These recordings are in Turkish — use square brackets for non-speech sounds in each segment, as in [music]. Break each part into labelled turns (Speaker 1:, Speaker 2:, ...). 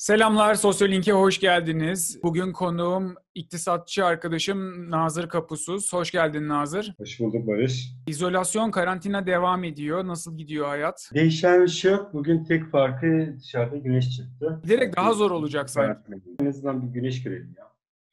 Speaker 1: Selamlar, Sosyolink'e hoş geldiniz. Bugün konuğum iktisatçı arkadaşım Nazır Kapusuz. Hoş geldin Nazır.
Speaker 2: Hoş bulduk Barış.
Speaker 1: İzolasyon, karantina devam ediyor. Nasıl gidiyor hayat?
Speaker 2: Değişen bir şey yok. Bugün tek farkı dışarıda güneş çıktı.
Speaker 1: Giderek daha zor olacak sanki.
Speaker 2: En azından bir güneş görelim ya.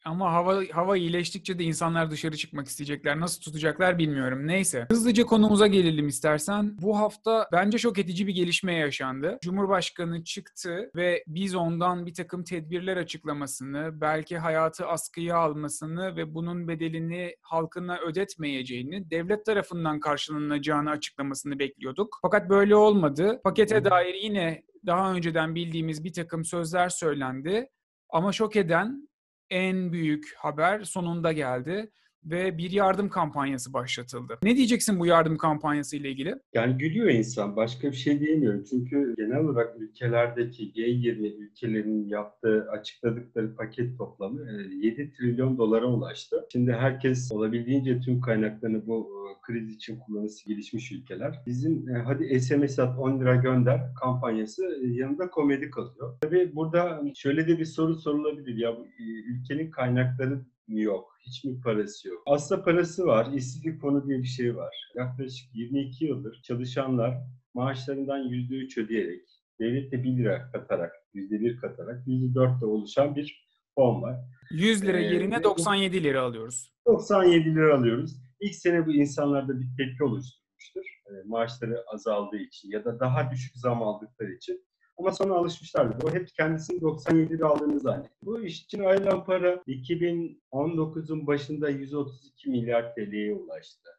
Speaker 1: Ama hava hava iyileştikçe de insanlar dışarı çıkmak isteyecekler. Nasıl tutacaklar bilmiyorum. Neyse. Hızlıca konumuza gelelim istersen. Bu hafta bence şok edici bir gelişme yaşandı. Cumhurbaşkanı çıktı ve biz ondan bir takım tedbirler açıklamasını, belki hayatı askıya almasını ve bunun bedelini halkına ödetmeyeceğini, devlet tarafından karşılanacağını açıklamasını bekliyorduk. Fakat böyle olmadı. Pakete dair yine daha önceden bildiğimiz bir takım sözler söylendi. Ama şok eden en büyük haber sonunda geldi ve bir yardım kampanyası başlatıldı. Ne diyeceksin bu yardım kampanyası ile ilgili?
Speaker 2: Yani gülüyor insan. Başka bir şey diyemiyorum. Çünkü genel olarak ülkelerdeki G20 ülkelerinin yaptığı, açıkladıkları paket toplamı 7 trilyon dolara ulaştı. Şimdi herkes olabildiğince tüm kaynaklarını bu kriz için kullanısı gelişmiş ülkeler. Bizim hadi SMS at 10 lira gönder kampanyası yanında komedi kalıyor. Tabii burada şöyle de bir soru sorulabilir. Ya ülkenin kaynakları yok. Hiç mi parası yok? Aslında parası var. İşsizlik fonu diye bir şey var. Yaklaşık 22 yıldır çalışanlar maaşlarından %3 ödeyerek, devlette 1 lira katarak, %1 katarak %4 de oluşan bir fon var.
Speaker 1: 100 lira yerine ee, 97 lira alıyoruz.
Speaker 2: 97 lira alıyoruz. İlk sene bu insanlarda bir tepki oluşturmuştur. E, maaşları azaldığı için ya da daha düşük zam aldıkları için. Ama sonra alışmışlardı. O hep kendisini 97 lira aldığını zannediyor. Bu iş için ayrılan para 2019'un başında 132 milyar TL'ye ulaştı.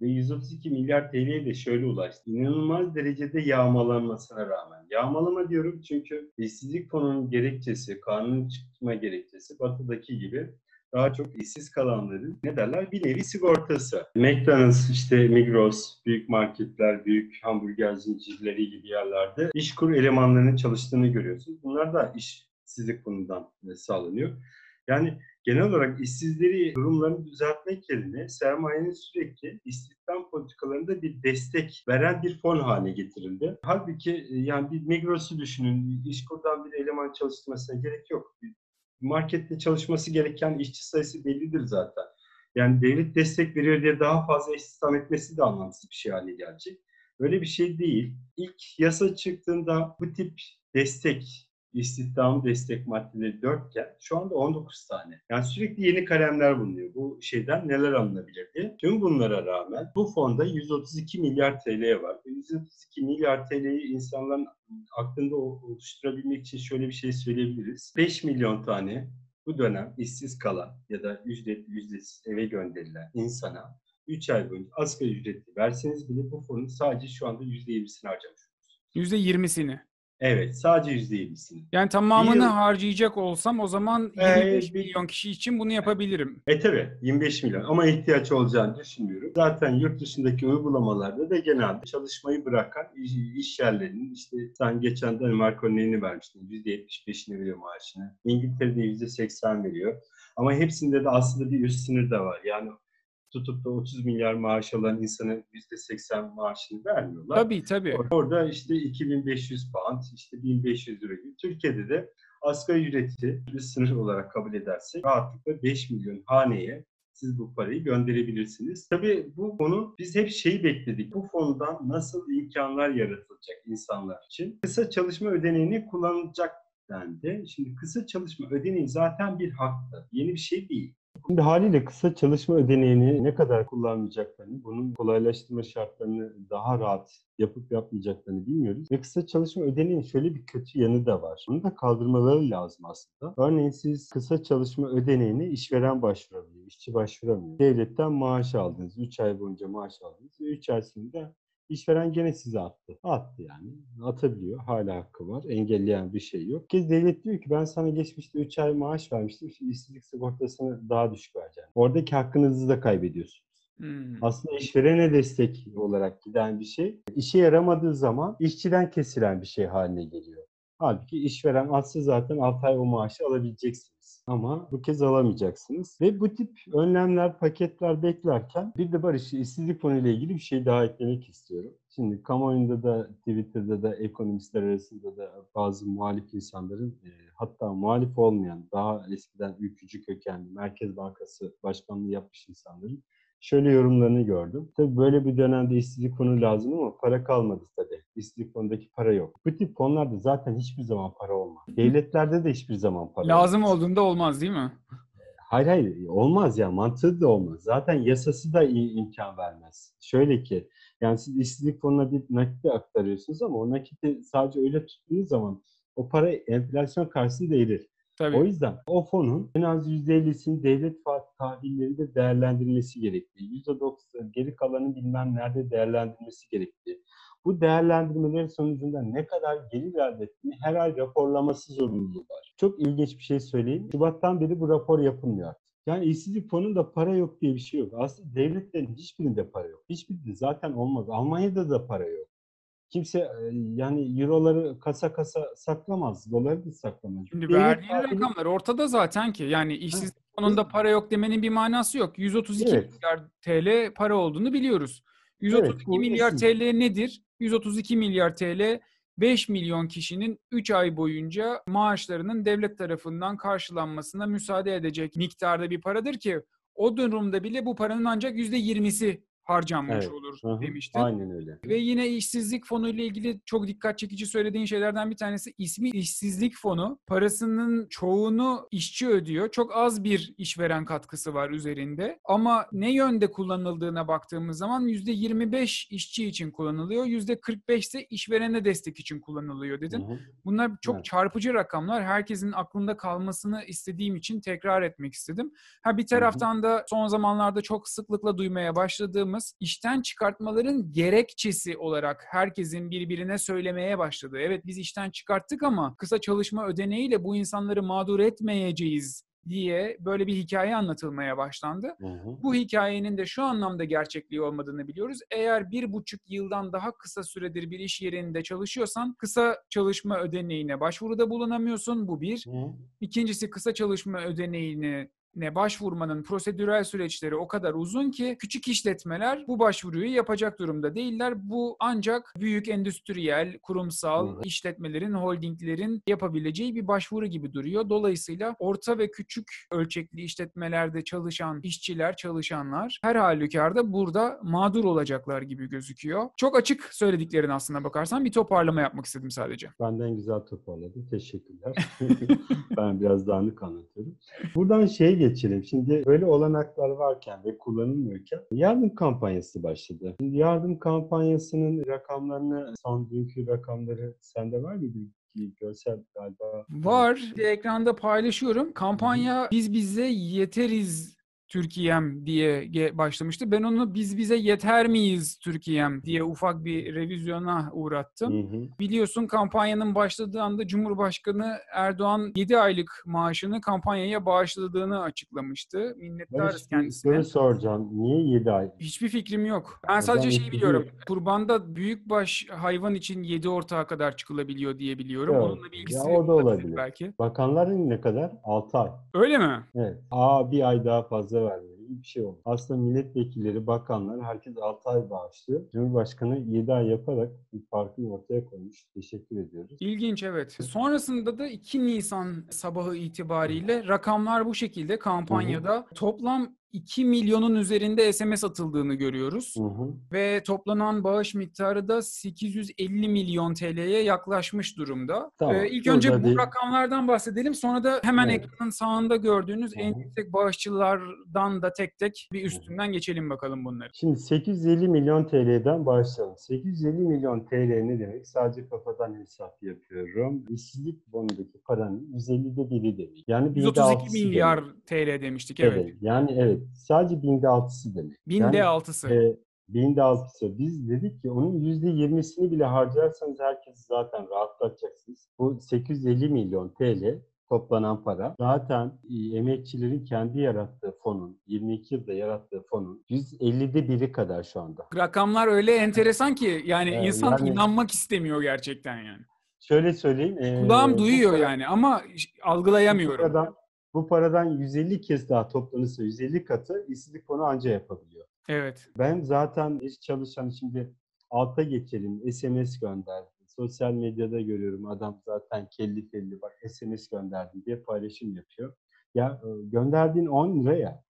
Speaker 2: Ve 132 milyar TL'ye de şöyle ulaştı. İnanılmaz derecede yağmalanmasına rağmen. Yağmalama diyorum çünkü işsizlik fonunun gerekçesi, kanun çıkma gerekçesi batıdaki gibi daha çok işsiz kalanların ne derler bir nevi sigortası. McDonald's, işte Migros, büyük marketler, büyük hamburger zincirleri gibi yerlerde işkur elemanlarının çalıştığını görüyorsunuz. Bunlar da işsizlik fonundan sağlanıyor. Yani genel olarak işsizleri durumlarını düzeltmek yerine sermayenin sürekli istihdam politikalarında bir destek veren bir fon haline getirildi. Halbuki yani bir Migros'u düşünün, işkurdan bir eleman çalıştırmasına gerek yok markette çalışması gereken işçi sayısı bellidir zaten. Yani devlet destek veriyor diye daha fazla istihdam etmesi de anlamsız bir şey haline gelecek. Öyle bir şey değil. İlk yasa çıktığında bu tip destek, istihdam destek maddeleri 4 iken şu anda 19 tane. Yani sürekli yeni kalemler bulunuyor. Bu şeyden neler alınabilir diye. Tüm bunlara rağmen bu fonda 132 milyar TL var. 132 milyar TL'yi insanların aklında oluşturabilmek için şöyle bir şey söyleyebiliriz. 5 milyon tane bu dönem işsiz kalan ya da ücretli ücretsiz eve gönderilen insana 3 ay boyunca asgari ücretli verseniz bile bu fonun sadece şu anda %20'sini harcamış olursunuz.
Speaker 1: %20'sini.
Speaker 2: Evet, sadece %20'sini.
Speaker 1: Yani tamamını yıl... harcayacak olsam o zaman 25 ee, milyon kişi için bunu yapabilirim.
Speaker 2: E tabi 25 milyon ama ihtiyaç olacağını düşünmüyorum. Zaten yurt dışındaki uygulamalarda da genelde çalışmayı bırakan iş, iş yerlerinin işte sen geçen Danimarka örneğini vermiştin. %75'ini veriyor maaşını. İngiltere'de %80 veriyor. Ama hepsinde de aslında bir üst sınır da var. Yani tutup da 30 milyar maaş alan insanın %80 maaşını vermiyorlar.
Speaker 1: Tabii tabii.
Speaker 2: Orada işte 2500 pound, işte 1500 euro gibi. Türkiye'de de asgari ücreti bir sınır olarak kabul edersek rahatlıkla 5 milyon haneye siz bu parayı gönderebilirsiniz. Tabii bu konu biz hep şeyi bekledik. Bu fondan nasıl imkanlar yaratılacak insanlar için? Kısa çalışma ödeneğini kullanılacak dendi. Şimdi kısa çalışma ödeneği zaten bir haktı. Yeni bir şey değil.
Speaker 3: Şimdi haliyle kısa çalışma ödeneğini ne kadar kullanmayacaklarını, bunun kolaylaştırma şartlarını daha rahat yapıp yapmayacaklarını bilmiyoruz. Ve kısa çalışma ödeneğinin şöyle bir kötü yanı da var. Bunu da kaldırmaları lazım aslında. Örneğin siz kısa çalışma ödeneğini işveren başvurabiliyor, işçi başvuramıyor. Devletten maaş aldınız, 3 ay boyunca maaş aldınız ve 3 ay sonra İşveren gene size attı. Attı yani. Atabiliyor. Hala hakkı var. Engelleyen bir şey yok. Kez devlet diyor ki ben sana geçmişte 3 ay maaş vermiştim. Şimdi işsizlik sigortasını daha düşük vereceğim. Oradaki hakkınızı da kaybediyorsunuz. Hmm. Aslında işverene destek olarak giden bir şey. İşe yaramadığı zaman işçiden kesilen bir şey haline geliyor. Halbuki işveren atsa zaten 6 ay o maaşı alabileceksiniz.
Speaker 2: Ama bu kez alamayacaksınız. Ve bu tip önlemler, paketler beklerken bir de Barış işsizlik fonu ile ilgili bir şey daha eklemek istiyorum. Şimdi kamuoyunda da Twitter'da da ekonomistler arasında da bazı muhalif insanların e, hatta muhalif olmayan daha eskiden ülkücü kökenli Merkez Bankası başkanlığı yapmış insanların şöyle yorumlarını gördüm. Tabii böyle bir dönemde işsizlik fonu lazım ama para kalmadı tabii. İşsizlik fonundaki para yok. Bu tip fonlarda zaten hiçbir zaman para olmaz. Devletlerde de hiçbir zaman para
Speaker 1: Lazım
Speaker 2: olmaz.
Speaker 1: olduğunda olmaz değil mi?
Speaker 2: Hayır hayır olmaz ya mantığı da olmaz. Zaten yasası da iyi imkan vermez. Şöyle ki yani siz işsizlik fonuna bir nakiti aktarıyorsunuz ama o nakiti sadece öyle tuttuğunuz zaman o para enflasyon karşısında erir.
Speaker 1: Tabii.
Speaker 2: O yüzden o fonun en az %50'sini devlet tahvillerinde değerlendirmesi gerektiği, %90 geri kalanı bilmem nerede değerlendirmesi gerektiği. Bu değerlendirmelerin sonucunda ne kadar gelir elde ettiğini her ay raporlaması zorunluluğu var. Çok ilginç bir şey söyleyeyim. Şubattan beri bu rapor yapılmıyor artık. Yani işsizlik fonunda para yok diye bir şey yok. Aslında devletlerin hiçbirinde para yok. Hiçbirinde zaten olmaz. Almanya'da da para yok. Kimse e, yani euroları kasa kasa saklamaz. Doları da saklamaz.
Speaker 1: Şimdi
Speaker 2: Devlet
Speaker 1: verdiğin
Speaker 2: tahvili-
Speaker 1: rakamlar ortada zaten ki. Yani işsizlik fonunda para yok demenin bir manası yok. 132
Speaker 2: Evet.
Speaker 1: milyar TL para olduğunu biliyoruz. 132
Speaker 2: bu
Speaker 1: milyar. TL nedir? 132 milyar TL 5 milyon kişinin 3 ay boyunca maaşlarının devlet tarafından karşılanmasına müsaade edecek miktarda bir paradır ki o durumda bile bu paranın ancak %20'si harcanmış
Speaker 2: Evet.
Speaker 1: olur demiştin.
Speaker 2: Aynen öyle.
Speaker 1: Ve yine işsizlik fonu ile ilgili çok dikkat çekici söylediğin şeylerden bir tanesi ismi işsizlik fonu. Parasının çoğunu işçi ödüyor. Çok az bir işveren katkısı var üzerinde. Ama ne yönde kullanıldığına baktığımız zaman %25 işçi için kullanılıyor. %45 ise işverene destek için kullanılıyor dedin.
Speaker 2: Hı hı.
Speaker 1: Bunlar çok
Speaker 2: Evet.
Speaker 1: çarpıcı rakamlar. Herkesin aklında kalmasını istediğim için tekrar etmek istedim. Ha bir taraftan da son zamanlarda çok sıklıkla duymaya başladığımız işten çıkartmaların gerekçesi olarak herkesin birbirine söylemeye başladığı. Evet biz işten çıkarttık ama kısa çalışma ödeneğiyle bu insanları mağdur etmeyeceğiz diye böyle bir hikaye anlatılmaya başlandı.
Speaker 2: Hı hı.
Speaker 1: Bu hikayenin de şu anlamda gerçekliği olmadığını biliyoruz. Eğer bir buçuk yıldan daha kısa süredir bir iş yerinde çalışıyorsan kısa çalışma ödeneğine başvuruda bulunamıyorsun. Bu bir.
Speaker 2: Hı.
Speaker 1: İkincisi kısa çalışma ödeneğine ne başvurmanın prosedürel süreçleri o kadar uzun ki küçük işletmeler bu başvuruyu yapacak durumda değiller. Bu ancak büyük endüstriyel, kurumsal
Speaker 2: Hı hı.
Speaker 1: işletmelerin, holdinglerin yapabileceği bir başvuru gibi duruyor. Dolayısıyla orta ve küçük ölçekli işletmelerde çalışan işçiler, çalışanlar her halükarda burada mağdur olacaklar gibi gözüküyor. Çok açık söylediklerin aslına bakarsan bir toparlama yapmak istedim sadece.
Speaker 2: Benden güzel toparladın. Teşekkürler. [laughs] ben biraz dağınık anlatıyorum. Buradan şeye geçelim. Şimdi böyle olanaklar varken ve kullanılmıyorken yardım kampanyası başladı. Şimdi yardım kampanyasının rakamlarını, son dünkü rakamları sende var mıydı? Bir Görsel galiba.
Speaker 1: Var. Ekranda paylaşıyorum. Kampanya biz bize yeteriz Türkiye'm diye başlamıştı. Ben onu biz bize yeter miyiz Türkiye'm diye ufak bir revizyona uğrattım.
Speaker 2: Hı hı.
Speaker 1: Biliyorsun kampanyanın başladığı anda Cumhurbaşkanı Erdoğan 7 aylık maaşını kampanyaya bağışladığını açıklamıştı. Minnettarız
Speaker 2: Barış bir
Speaker 1: kendisine.
Speaker 2: soru soracağım. Niye 7 ay?
Speaker 1: Hiçbir fikrim yok. Ben sadece
Speaker 2: zaman
Speaker 1: şeyi
Speaker 2: iki
Speaker 1: biliyorum.
Speaker 2: değil.
Speaker 1: Kurbanda büyükbaş hayvan için 7 ortağa kadar çıkılabiliyor diye biliyorum.
Speaker 2: Evet.
Speaker 1: Onunla bir ilgisi
Speaker 2: Ya o da olabilir.
Speaker 1: belki.
Speaker 2: Bakanların ne kadar? 6 ay.
Speaker 1: Öyle mi?
Speaker 2: Evet. Aa bir ay daha fazla vermeli gibi bir şey oldu. Aslında milletvekilleri, bakanlar herkes 6 ay bağışlıyor. Cumhurbaşkanı 7 ay yaparak bir farkını ortaya koymuş. Teşekkür ediyoruz.
Speaker 1: İlginç evet. Sonrasında da 2 Nisan sabahı itibariyle rakamlar bu şekilde kampanyada toplam 2 milyonun üzerinde SMS atıldığını görüyoruz.
Speaker 2: Hı hı.
Speaker 1: Ve toplanan bağış miktarı da 850 milyon TL'ye yaklaşmış durumda.
Speaker 2: Tamam,
Speaker 1: Ee, ilk önce bu rakamlardan bahsedelim. Sonra da hemen
Speaker 2: Evet.
Speaker 1: ekranın sağında gördüğünüz en
Speaker 2: Hı hı.
Speaker 1: yüksek bağışçılardan da tek tek bir üstünden geçelim bakalım bunları.
Speaker 2: Şimdi 850 milyon TL'den başlayalım. 850 milyon TL ne demek? Sadece kafadan hesap yapıyorum. İşsizlik bonundaki paranın 150'de biri demek. Yani binde
Speaker 1: 132
Speaker 2: altısı
Speaker 1: milyar
Speaker 2: demek.
Speaker 1: TL demiştik evet.
Speaker 2: Evet. Yani evet. Sadece binde altısı demek.
Speaker 1: Binde
Speaker 2: yani,
Speaker 1: altısı.
Speaker 2: e, binde altısı. Biz dedik ki onun %20'sini bile harcarsanız herkesi zaten rahatlatacaksınız. Bu 850 milyon TL toplanan para zaten e, emekçilerin kendi yarattığı fonun, 22 yılda yarattığı fonun 150'de biri kadar şu anda.
Speaker 1: Rakamlar öyle enteresan ki yani
Speaker 2: Ee,
Speaker 1: insan
Speaker 2: yani-
Speaker 1: inanmak istemiyor gerçekten yani.
Speaker 2: Şöyle söyleyeyim. e,
Speaker 1: Kulağım
Speaker 2: bu
Speaker 1: duyuyor yani ama ş-
Speaker 2: Bu
Speaker 1: algılayamıyorum.
Speaker 2: Bu paradan 150 kez daha toplanırsa 150 katı işsizlik fonu anca yapabiliyor.
Speaker 1: Evet.
Speaker 2: Ben zaten iş çalışan şimdi alta geçelim SMS gönderdi. Sosyal medyada görüyorum adam zaten kelli felli bak SMS gönderdim diye paylaşım yapıyor. Ya e, gönderdiğin 10 lira ya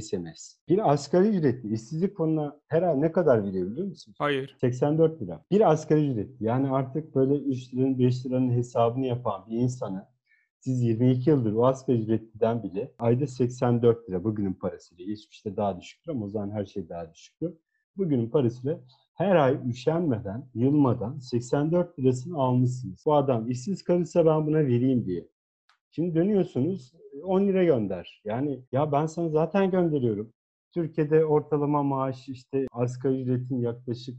Speaker 2: SMS. Bir asgari ücretli işsizlik fonuna her ay ne kadar veriyor biliyor musun?
Speaker 1: Hayır.
Speaker 2: 84 lira. Bir asgari ücret. Yani artık böyle 3 liranın 5 liranın hesabını yapan bir insanı siz 22 yıldır o asgari ücretliden bile ayda 84 lira bugünün parasıyla. Geçmişte daha düşüktür ama o zaman her şey daha düşüktü. Bugünün parasıyla her ay üşenmeden, yılmadan 84 lirasını almışsınız. Bu adam işsiz kalırsa ben buna vereyim diye. Şimdi dönüyorsunuz 10 lira gönder. Yani ya ben sana zaten gönderiyorum. Türkiye'de ortalama maaş işte asgari ücretin yaklaşık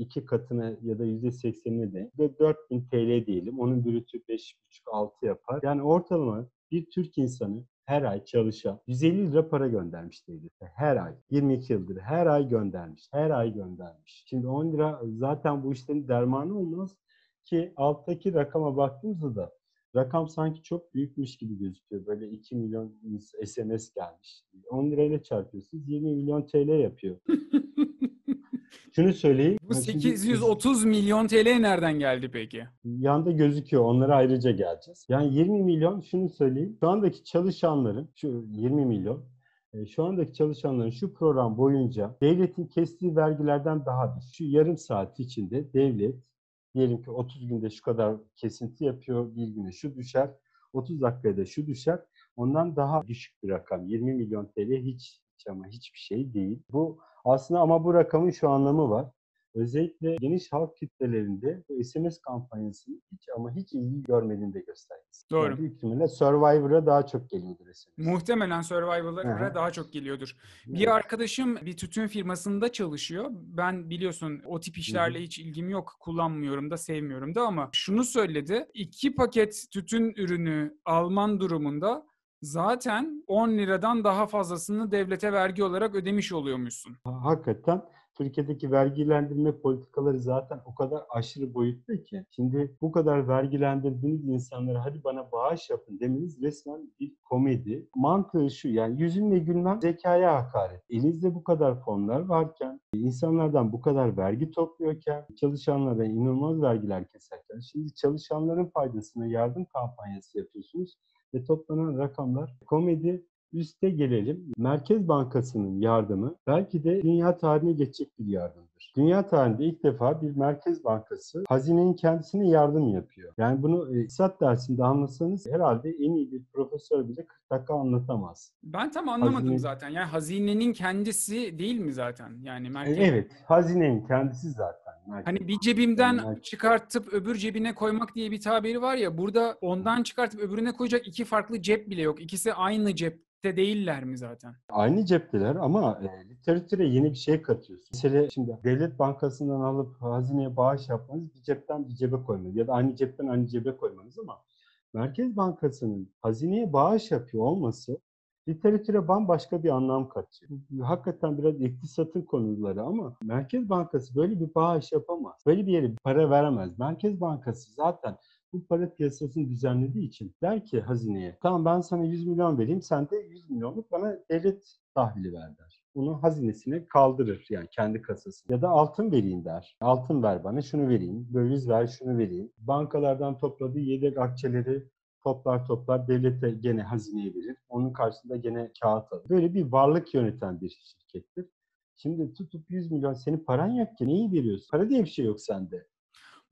Speaker 2: iki katına ya da yüzde seksenine de ve 4000 TL diyelim. Onun brütü 5,5-6 yapar. Yani ortalama bir Türk insanı her ay çalışan 150 lira para göndermiş devlete. Her ay. 22 yıldır her ay göndermiş. Her ay göndermiş. Şimdi 10 lira zaten bu işlerin dermanı olmaz ki alttaki rakama baktığımızda da rakam sanki çok büyükmüş gibi gözüküyor. Böyle 2 milyon SMS gelmiş. 10 lirayla çarpıyorsunuz 20 milyon TL yapıyor. [laughs] Şunu söyleyeyim.
Speaker 1: Bu
Speaker 2: ha şimdi
Speaker 1: 830 milyon TL nereden geldi peki?
Speaker 2: Yanda gözüküyor. Onlara ayrıca geleceğiz. Yani 20 milyon şunu söyleyeyim. Şu andaki çalışanların şu 20 milyon e, şu andaki çalışanların şu program boyunca devletin kestiği vergilerden daha düşük. Şu yarım saat içinde devlet diyelim ki 30 günde şu kadar kesinti yapıyor, bir güne şu düşer, 30 dakikada şu düşer. Ondan daha düşük bir rakam. 20 milyon TL hiç, hiç ama hiçbir şey değil. Bu aslında ama bu rakamın şu anlamı var. Özellikle geniş halk kitlelerinde bu SMS kampanyasının hiç ama hiç ilgi görmediğini de göstergesi.
Speaker 1: Doğru.
Speaker 2: Yani büyük ihtimalle Survivor'a daha çok geliyordur SMS.
Speaker 1: Muhtemelen Survivor'lara
Speaker 2: Aha.
Speaker 1: daha çok geliyordur.
Speaker 2: Evet.
Speaker 1: Bir arkadaşım bir tütün firmasında çalışıyor. Ben biliyorsun o tip işlerle hiç ilgim yok. Kullanmıyorum da sevmiyorum da ama şunu söyledi. İki paket tütün ürünü alman durumunda zaten 10 liradan daha fazlasını devlete vergi olarak ödemiş oluyormuşsun.
Speaker 2: Ha- Hakikaten Türkiye'deki vergilendirme politikaları zaten o kadar aşırı boyutlu ki. Şimdi bu kadar vergilendirdiğiniz insanlara hadi bana bağış yapın demeniz resmen bir komedi. Mantığı şu yani yüzünle gülmem zekaya hakaret. Elinizde bu kadar fonlar varken, insanlardan bu kadar vergi topluyorken, çalışanlara inanılmaz vergiler keserken, şimdi çalışanların faydasına yardım kampanyası yapıyorsunuz ve toplanan rakamlar komedi Üste gelelim. Merkez Bankası'nın yardımı belki de dünya tarihine geçecek bir yardımdır. Dünya tarihinde ilk defa bir Merkez Bankası hazinenin kendisine yardım yapıyor. Yani bunu e, iktisat dersinde anlasanız herhalde en iyi bir profesör bile 40 dakika anlatamaz.
Speaker 1: Ben tam anlamadım
Speaker 2: Hazine-
Speaker 1: zaten. Yani hazinenin kendisi değil mi zaten? Yani merkez.
Speaker 2: Evet, hazinenin kendisi zaten. Merkez
Speaker 1: Hani bir cebimden
Speaker 2: Yani-
Speaker 1: çıkartıp öbür cebine koymak diye bir tabiri var ya. Burada ondan çıkartıp öbürüne koyacak iki farklı cep bile yok. İkisi aynı cepte değiller mi zaten?
Speaker 2: Aynı cepteler ama e, literatüre yeni bir şey katıyorsun. Mesela şimdi devlet bankasından alıp hazineye bağış yapmanız bir cepten bir cebe koymanız ya da aynı cepten aynı cebe koymanız ama Merkez Bankası'nın hazineye bağış yapıyor olması literatüre bambaşka bir anlam katıyor. Hakikaten biraz iktisatın konuları ama Merkez Bankası böyle bir bağış yapamaz. Böyle bir yere para veremez. Merkez Bankası zaten bu para piyasasını düzenlediği için der ki hazineye tamam ben sana 100 milyon vereyim sen de 100 milyonluk bana devlet tahvili ver der. Bunu hazinesine kaldırır yani kendi kasasına. Ya da altın vereyim der. Altın ver bana şunu vereyim. Döviz ver şunu vereyim. Bankalardan topladığı yedek akçeleri toplar toplar devlete gene hazineye verir. Onun karşısında gene kağıt alır. Böyle bir varlık yöneten bir şirkettir. Şimdi tutup 100 milyon senin paran yok ki neyi veriyorsun? Para diye bir şey yok sende.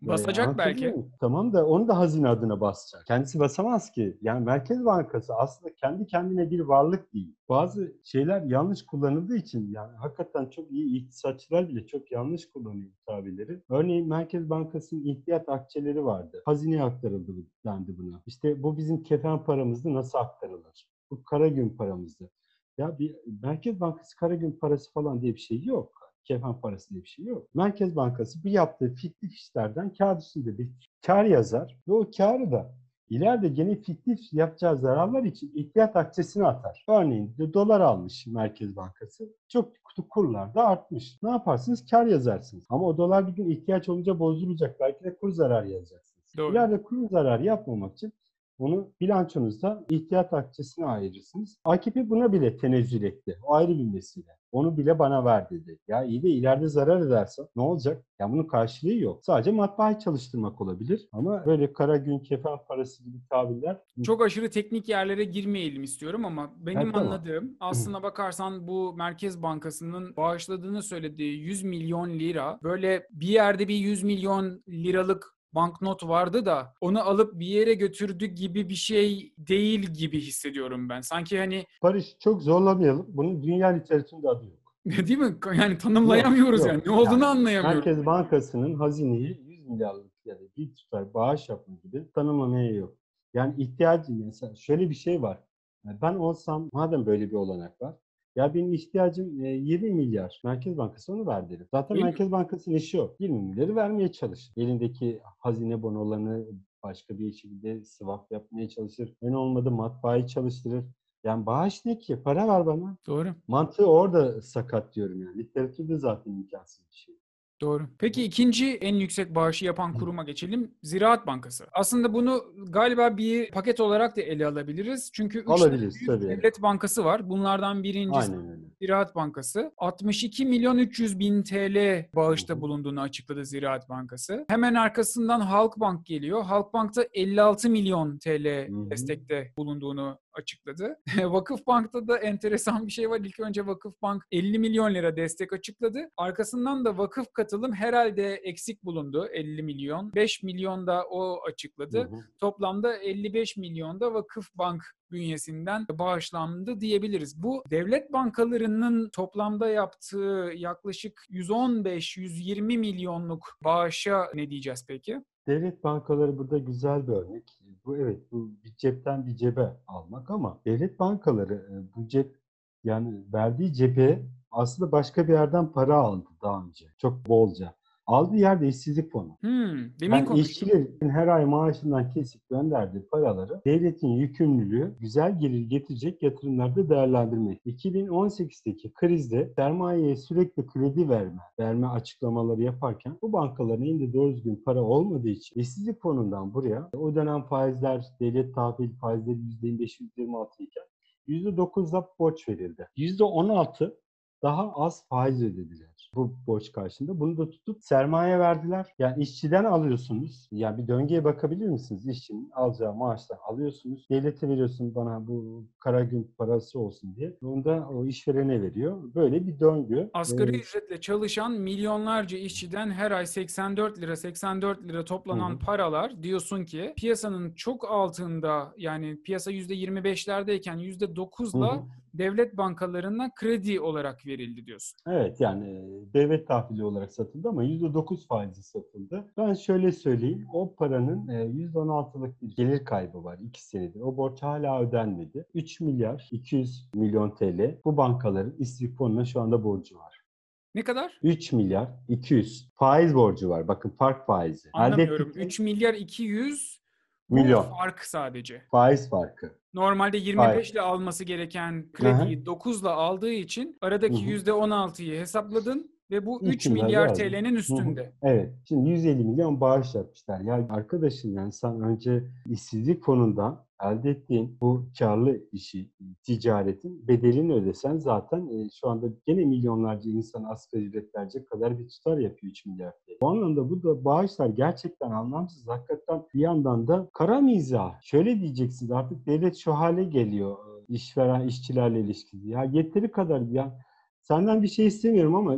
Speaker 1: Basacak
Speaker 2: anlatabiliyor
Speaker 1: belki.
Speaker 2: Tamam da onu da hazine adına basacak. Kendisi basamaz ki. Yani Merkez Bankası aslında kendi kendine bir varlık değil. Bazı şeyler yanlış kullanıldığı için yani hakikaten çok iyi iktisatçılar bile çok yanlış kullanıyor bu tabirleri. Örneğin Merkez Bankası'nın ihtiyat akçeleri vardı. Hazineye aktarıldı dendi buna. İşte bu bizim kefen paramızdı nasıl aktarılır? Bu kara gün paramızdı. Ya bir Merkez Bankası kara gün parası falan diye bir şey yok kefen parası diye bir şey yok. Merkez Bankası bu yaptığı fiktif işlerden kağıt üstünde bir kar yazar ve o karı da ileride gene fiktif yapacağı zararlar için ihtiyat akçesine atar. Örneğin de dolar almış Merkez Bankası. Çok kurlar da artmış. Ne yaparsınız? Kar yazarsınız. Ama o dolar bir gün ihtiyaç olunca bozdurulacak. Belki de kur zararı yazacaksınız.
Speaker 1: Doğru.
Speaker 2: İleride kur zararı yapmamak için Onu bilançonuzda ihtiyat akçesine ayırırsınız. AKP buna bile tenezzül etti. O ayrı bir mesele. Onu bile bana ver dedi. Ya iyi de ileride zarar edersen ne olacak? Ya bunun karşılığı yok. Sadece matbaayı çalıştırmak olabilir. Ama böyle kara gün kefen parası gibi tabirler
Speaker 1: Çok aşırı teknik yerlere girmeyelim istiyorum ama benim
Speaker 2: Evet, tamam.
Speaker 1: anladığım aslına bakarsan bu Merkez Bankası'nın bağışladığını söylediği 100 milyon lira böyle bir yerde bir 100 milyon liralık banknot vardı da onu alıp bir yere götürdü gibi bir şey değil gibi hissediyorum ben. Sanki hani
Speaker 2: Barış çok zorlamayalım. Bunun dünya literatüründe adı yok. [laughs]
Speaker 1: değil mi? Yani tanımlayamıyoruz
Speaker 2: Yok,
Speaker 1: yani.
Speaker 2: yok.
Speaker 1: Ne olduğunu
Speaker 2: Yani
Speaker 1: anlayamıyoruz.
Speaker 2: Merkez Bankası'nın hazineye 100 milyarlık ya da bir tutar bağış yapma gibi tanımlamaya yok. Yani ihtiyacı mesela şöyle bir şey var. Yani Ben olsam madem böyle bir olanak var. Ya benim ihtiyacım e, 20 milyar. Merkez Bankası onu ver derim. Zaten
Speaker 1: Değil mi?
Speaker 2: Merkez Bankası'nın işi o. 20 milyarı vermeye çalışır. Elindeki hazine bonolarını başka bir şekilde swap yapmaya çalışır. En olmadı matbaayı çalıştırır. Yani bağış ne ki? Para ver bana.
Speaker 1: Doğru.
Speaker 2: Mantığı orada sakat diyorum yani. Literatürde zaten imkansız bir şey.
Speaker 1: Doğru. Peki ikinci en yüksek bağışı yapan kuruma geçelim. Ziraat Bankası. Aslında bunu galiba bir paket olarak da ele alabiliriz. Çünkü üç tane
Speaker 2: Alabiliriz,
Speaker 1: büyük
Speaker 2: tabii.
Speaker 1: devlet bankası var. Bunlardan birincisi
Speaker 2: Aynen.
Speaker 1: Ziraat Bankası. 62 milyon 300 bin TL bağışta bulunduğunu açıkladı Ziraat Bankası. Hemen arkasından Halkbank geliyor. Halkbank da 56 milyon TL destekte bulunduğunu açıkladı. [laughs] Vakıfbank'ta da enteresan bir şey var. İlk önce Vakıfbank 50 milyon lira destek açıkladı. Arkasından da vakıf katılım herhalde eksik bulundu 50 milyon. 5 milyon da o açıkladı.
Speaker 2: Hı hı.
Speaker 1: Toplamda 55 milyon da Vakıfbank bünyesinden bağışlandı diyebiliriz. Bu devlet bankalarının toplamda yaptığı yaklaşık 115-120 milyonluk bağışa ne diyeceğiz peki?
Speaker 2: Devlet bankaları burada güzel bir örnek. Bu evet bu bir cepten bir cebe almak ama devlet bankaları e, bu cep yani verdiği cebe aslında başka bir yerden para aldı daha önce. Çok bolca. Aldığı yerde işsizlik fonu.
Speaker 1: Hmm, demin
Speaker 2: Yani işçilerin her ay maaşından kesip gönderdiği paraları devletin yükümlülüğü güzel gelir getirecek yatırımlarda değerlendirmek. 2018'deki krizde sermayeye sürekli kredi verme, verme açıklamaları yaparken bu bankaların elinde doğru düzgün para olmadığı için işsizlik fonundan buraya o dönem faizler, devlet tahvil faizleri %25, %26 iken %9'da borç verildi. %16 daha az faiz ödediler bu borç karşında. Bunu da tutup sermaye verdiler. Yani işçiden alıyorsunuz. Yani bir döngüye bakabilir misiniz? İşçinin alacağı maaştan alıyorsunuz. Devlete veriyorsun bana bu kara gün parası olsun diye. Onu da o işverene veriyor. Böyle bir döngü.
Speaker 1: Asgari
Speaker 2: Ee,
Speaker 1: ücretle çalışan milyonlarca işçiden her ay 84 lira 84 lira toplanan
Speaker 2: hı.
Speaker 1: paralar diyorsun ki piyasanın çok altında yani piyasa %25'lerdeyken %9'la
Speaker 2: Hı hı.
Speaker 1: Devlet bankalarına kredi olarak verildi diyorsun.
Speaker 2: Evet yani e, devlet tahvili olarak satıldı ama %9 faizi satıldı. Ben şöyle söyleyeyim. O paranın e, %16'lık bir gelir kaybı var 2 senedir. O borç hala ödenmedi. 3 milyar 200 milyon TL bu bankaların fonuna şu anda borcu var.
Speaker 1: Ne kadar?
Speaker 2: 3 milyar 200 faiz borcu var. Bakın fark faizi. Elde
Speaker 1: Anlamıyorum.
Speaker 2: ettikleri
Speaker 1: 3 milyar 200 bu
Speaker 2: Milyon.
Speaker 1: fark sadece.
Speaker 2: faiz farkı.
Speaker 1: Normalde 25 ile alması gereken krediyi 9 ile aldığı için aradaki
Speaker 2: Hı hı.
Speaker 1: %16'yı hesapladın ve bu
Speaker 2: Üç
Speaker 1: 3
Speaker 2: milyar.
Speaker 1: TL'nin üstünde.
Speaker 2: Evet. Şimdi 150 milyon bağış yapmışlar. Ya arkadaşım yani sen önce işsizlik fonundan elde ettiğin bu karlı işi, ticaretin bedelini ödesen zaten e, şu anda gene milyonlarca insan asgari ücret kadar bir tutar yapıyor 3 milyar. Bu anlamda burada bağışlar gerçekten anlamsız. Hakikaten bir yandan da kara mizah. Şöyle diyeceksiniz artık devlet şu hale geliyor işveren işçilerle ilişkisi. Ya yeteri kadar ya Senden bir şey istemiyorum ama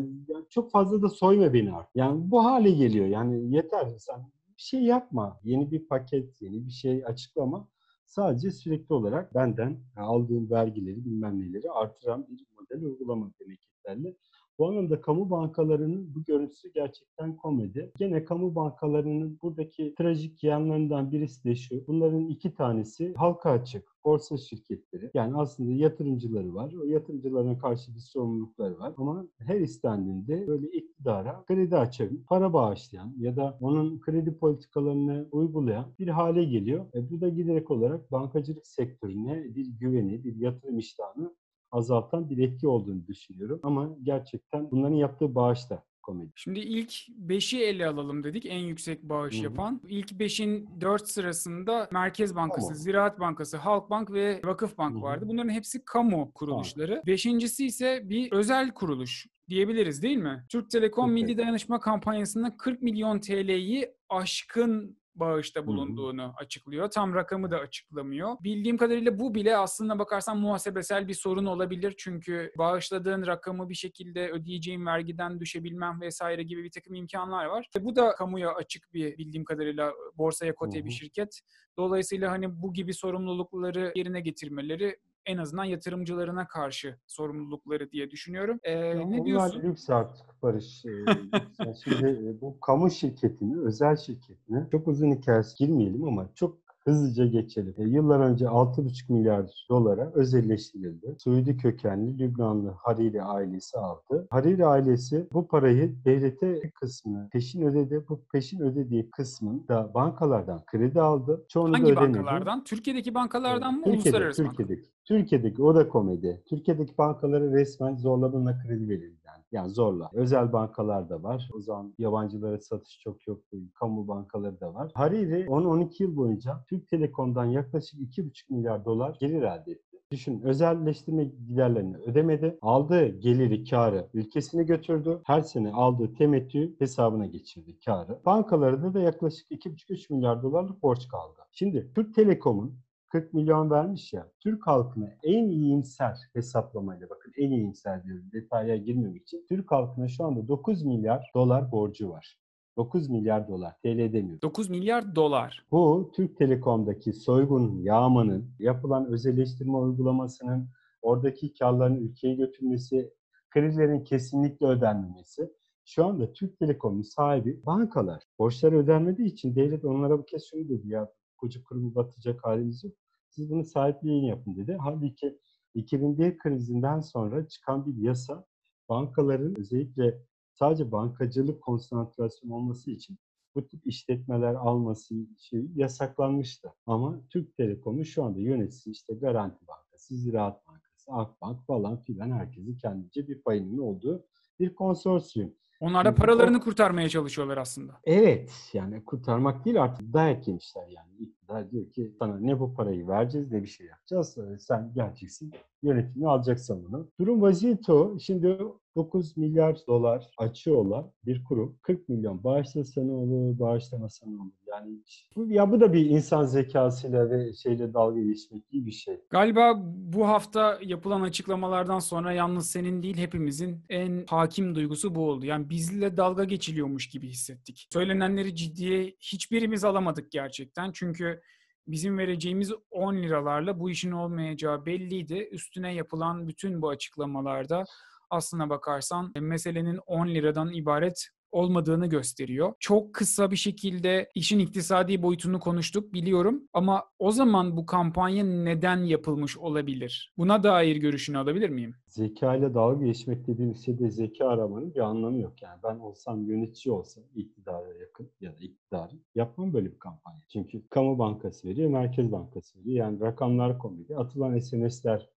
Speaker 2: çok fazla da soyma beni artık. Yani bu hale geliyor. Yani yeter sen bir şey yapma. Yeni bir paket, yeni bir şey açıklama. Sadece sürekli olarak benden aldığım vergileri bilmem neleri artıran bir model uygulama hareketlerle. Bu anlamda kamu bankalarının bu görüntüsü gerçekten komedi. Gene kamu bankalarının buradaki trajik yanlarından birisi de şu. Bunların iki tanesi halka açık borsa şirketleri. Yani aslında yatırımcıları var. O yatırımcılarına karşı bir sorumlulukları var. Ama her istendiğinde böyle iktidara kredi açan, para bağışlayan ya da onun kredi politikalarını uygulayan bir hale geliyor. E bu da giderek olarak bankacılık sektörüne bir güveni, bir yatırım iştahını azaltan bir etki olduğunu düşünüyorum. Ama gerçekten bunların yaptığı bağışlar komedi.
Speaker 1: Şimdi ilk 5'i ele alalım dedik. En yüksek bağış
Speaker 2: Hı hı.
Speaker 1: yapan. İlk 5'in 4 sırasında Merkez Bankası,
Speaker 2: Kamu.
Speaker 1: Ziraat Bankası, Halkbank ve Vakıfbank
Speaker 2: Hı hı.
Speaker 1: vardı. Bunların hepsi kamu kuruluşları. Beşincisi ise bir özel kuruluş diyebiliriz değil mi? Türk Telekom
Speaker 2: Türk
Speaker 1: Milli. Dayanışma Kampanyası'nda 40 milyon TL'yi aşkın bağışta bulunduğunu açıklıyor. Tam rakamı da açıklamıyor. Bildiğim kadarıyla bu bile aslında bakarsan muhasebesel bir sorun olabilir. Çünkü bağışladığın rakamı bir şekilde ödeyeceğin vergiden düşebilmem vesaire gibi bir takım imkanlar var. E bu da kamuya açık bir bildiğim kadarıyla borsaya kote
Speaker 2: Hı
Speaker 1: bir şirket. Dolayısıyla hani bu gibi sorumlulukları yerine getirmeleri en azından yatırımcılarına karşı sorumlulukları diye düşünüyorum. Ee,
Speaker 2: Ya
Speaker 1: ne
Speaker 2: onlar
Speaker 1: diyorsun?
Speaker 2: lüks artık Barış. Yani şimdi e, bu kamu şirketini, özel şirketine çok uzun hikayesi girmeyelim ama çok hızlıca geçelim. E, yıllar önce 6,5 milyar dolara özelleştirildi. Suudi kökenli Lübnanlı Hariri ailesi aldı. Hariri ailesi bu parayı devlete bir kısmını peşin ödedi. Bu peşin ödediği kısmını da bankalardan kredi aldı. Çoğunu da
Speaker 1: Hangi
Speaker 2: ödemedi.
Speaker 1: bankalardan? Türkiye'deki bankalardan mı?
Speaker 2: Türkiye'de,
Speaker 1: Uluslararası?
Speaker 2: Türkiye'deki. Türkiye'deki o da komedi. Türkiye'deki bankalara resmen zorlamayla kredi verildi. Yani. yani zorla. Özel bankalar da var. O zaman yabancılara satış çok yoktu. Kamu bankaları da var. Hariri 10-12 yıl boyunca Türk Telekom'dan yaklaşık 2,5 milyar dolar gelir elde etti. Düşün özelleştirme giderlerini ödemedi. Aldığı geliri, karı ülkesine götürdü. Her sene aldığı temettü hesabına geçirdi karı. Bankalarda da yaklaşık 2,5-3 milyar dolarlık borç kaldı. Şimdi Türk Telekom'un 40 milyon vermiş ya. Türk halkına en iyimser hesaplamayla bakın en iyimser diyorum detaya girmemek için. Türk halkına şu anda 9 milyar dolar borcu var. 9 milyar dolar TL demiyorum.
Speaker 1: 9 milyar dolar.
Speaker 2: Bu Türk Telekom'daki soygun, yağmanın, yapılan özelleştirme uygulamasının, oradaki karların ülkeye götürmesi, krizlerin kesinlikle ödenmemesi. Şu anda Türk Telekom'un sahibi bankalar. Borçları ödenmediği için devlet onlara bu kez şunu dedi ya koca kurumu batacak halimiz yok. Siz bunun sahipliğini yapın dedi. Halbuki 2001 krizinden sonra çıkan bir yasa bankaların özellikle sadece bankacılık konsantrasyonu olması için bu tip işletmeler alması şey yasaklanmıştı. Ama Türk Telekom'un şu anda yöneticisi işte Garanti Bankası, Ziraat Bankası, Akbank falan filan herkesin kendince bir payının olduğu bir konsorsiyum.
Speaker 1: Onlar da paralarını kurtarmaya çalışıyorlar aslında.
Speaker 2: Evet yani kurtarmak değil artık dayak yemişler yani. İktidar diyor ki sana ne bu parayı vereceğiz ne bir şey yapacağız. Ee, Sen geleceksin yönetimi alacaksın bunu. Durum vaziyeti o. Şimdi 9 milyar dolar açığı olan bir kurum 40 milyon bağışlasa ne olur, bağışlamasa ne olur? Yani bu, ya bu da bir insan zekasıyla ve şeyle dalga geçmek gibi bir şey.
Speaker 1: Galiba bu hafta yapılan açıklamalardan sonra yalnız senin değil hepimizin en hakim duygusu bu oldu. Yani bizle dalga geçiliyormuş gibi hissettik. Söylenenleri ciddiye hiçbirimiz alamadık gerçekten. Çünkü bizim vereceğimiz 10 liralarla bu işin olmayacağı belliydi. Üstüne yapılan bütün bu açıklamalarda aslına bakarsan meselenin 10 liradan ibaret olmadığını gösteriyor. Çok kısa bir şekilde işin iktisadi boyutunu konuştuk biliyorum ama o zaman bu kampanya neden yapılmış olabilir? Buna dair görüşünü alabilir miyim?
Speaker 2: Zeka ile dalga geçmek dediğimiz şeyde zeka aramanın bir anlamı yok. Yani ben olsam yönetici olsam iktidara yakın ya da iktidarı yapmam böyle bir kampanya. Çünkü kamu bankası veriyor, merkez bankası veriyor. Yani rakamlar komedi, atılan SMS'ler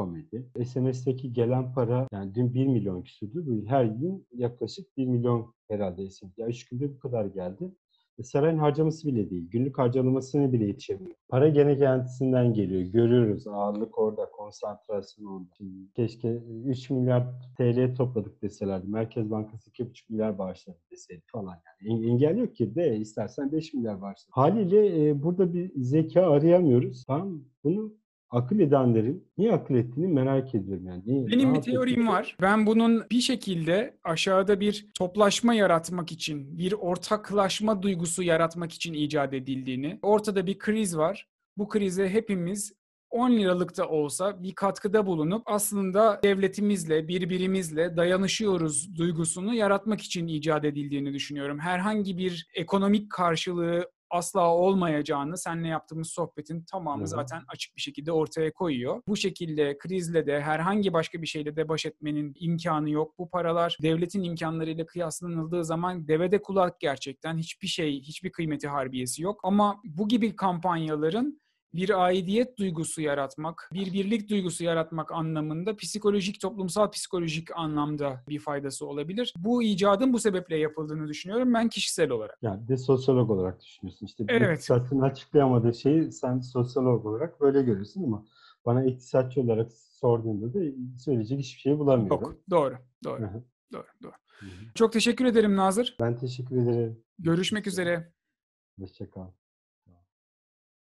Speaker 2: komedi. SMS'teki gelen para yani dün 1 milyon küsürdü. Her gün yaklaşık 1 milyon herhalde SMS. Ya 3 günde bu kadar geldi. E, sarayın harcaması bile değil. Günlük harcalamasına bile yetişemiyor. Para gene kendisinden geliyor. Görüyoruz ağırlık orada, konsantrasyon orada. Şimdi keşke 3 milyar TL topladık deselerdi. Merkez Bankası 2,5 milyar bağışladı deseydi falan. Yani En- engel yok ki de istersen 5 milyar bağışla. Haliyle e, burada bir zeka arayamıyoruz. Tamam Bunu akıl edenlerin niye akıl ettiğini merak ediyorum. Yani. Niye-
Speaker 1: Benim bir teorim var. Ben bunun bir şekilde aşağıda bir toplaşma yaratmak için, bir ortaklaşma duygusu yaratmak için icat edildiğini, ortada bir kriz var. Bu krize hepimiz 10 liralık da olsa bir katkıda bulunup aslında devletimizle, birbirimizle dayanışıyoruz duygusunu yaratmak için icat edildiğini düşünüyorum. Herhangi bir ekonomik karşılığı asla olmayacağını seninle yaptığımız sohbetin tamamı
Speaker 2: Hı hı.
Speaker 1: zaten açık bir şekilde ortaya koyuyor. Bu şekilde krizle de herhangi başka bir şeyle de baş etmenin imkanı yok. Bu paralar devletin imkanlarıyla kıyaslanıldığı zaman devede kulak gerçekten hiçbir şey, hiçbir kıymeti harbiyesi yok. Ama bu gibi kampanyaların bir aidiyet duygusu yaratmak, bir birlik duygusu yaratmak anlamında psikolojik, toplumsal psikolojik anlamda bir faydası olabilir. Bu icadın bu sebeple yapıldığını düşünüyorum ben kişisel olarak.
Speaker 2: Yani de sosyolog olarak düşünüyorsun. İşte bir
Speaker 1: Evet.
Speaker 2: iktisatçının açıklayamadığı şeyi sen sosyolog olarak böyle görüyorsun ama bana iktisatçı olarak sorduğunda da söyleyecek hiçbir şey bulamıyorum.
Speaker 1: Yok, doğru, doğru, doğru, doğru.
Speaker 2: Hı hı.
Speaker 1: Çok teşekkür ederim Nazır.
Speaker 2: Ben teşekkür ederim.
Speaker 1: Görüşmek üzere.
Speaker 2: Hoşça kal.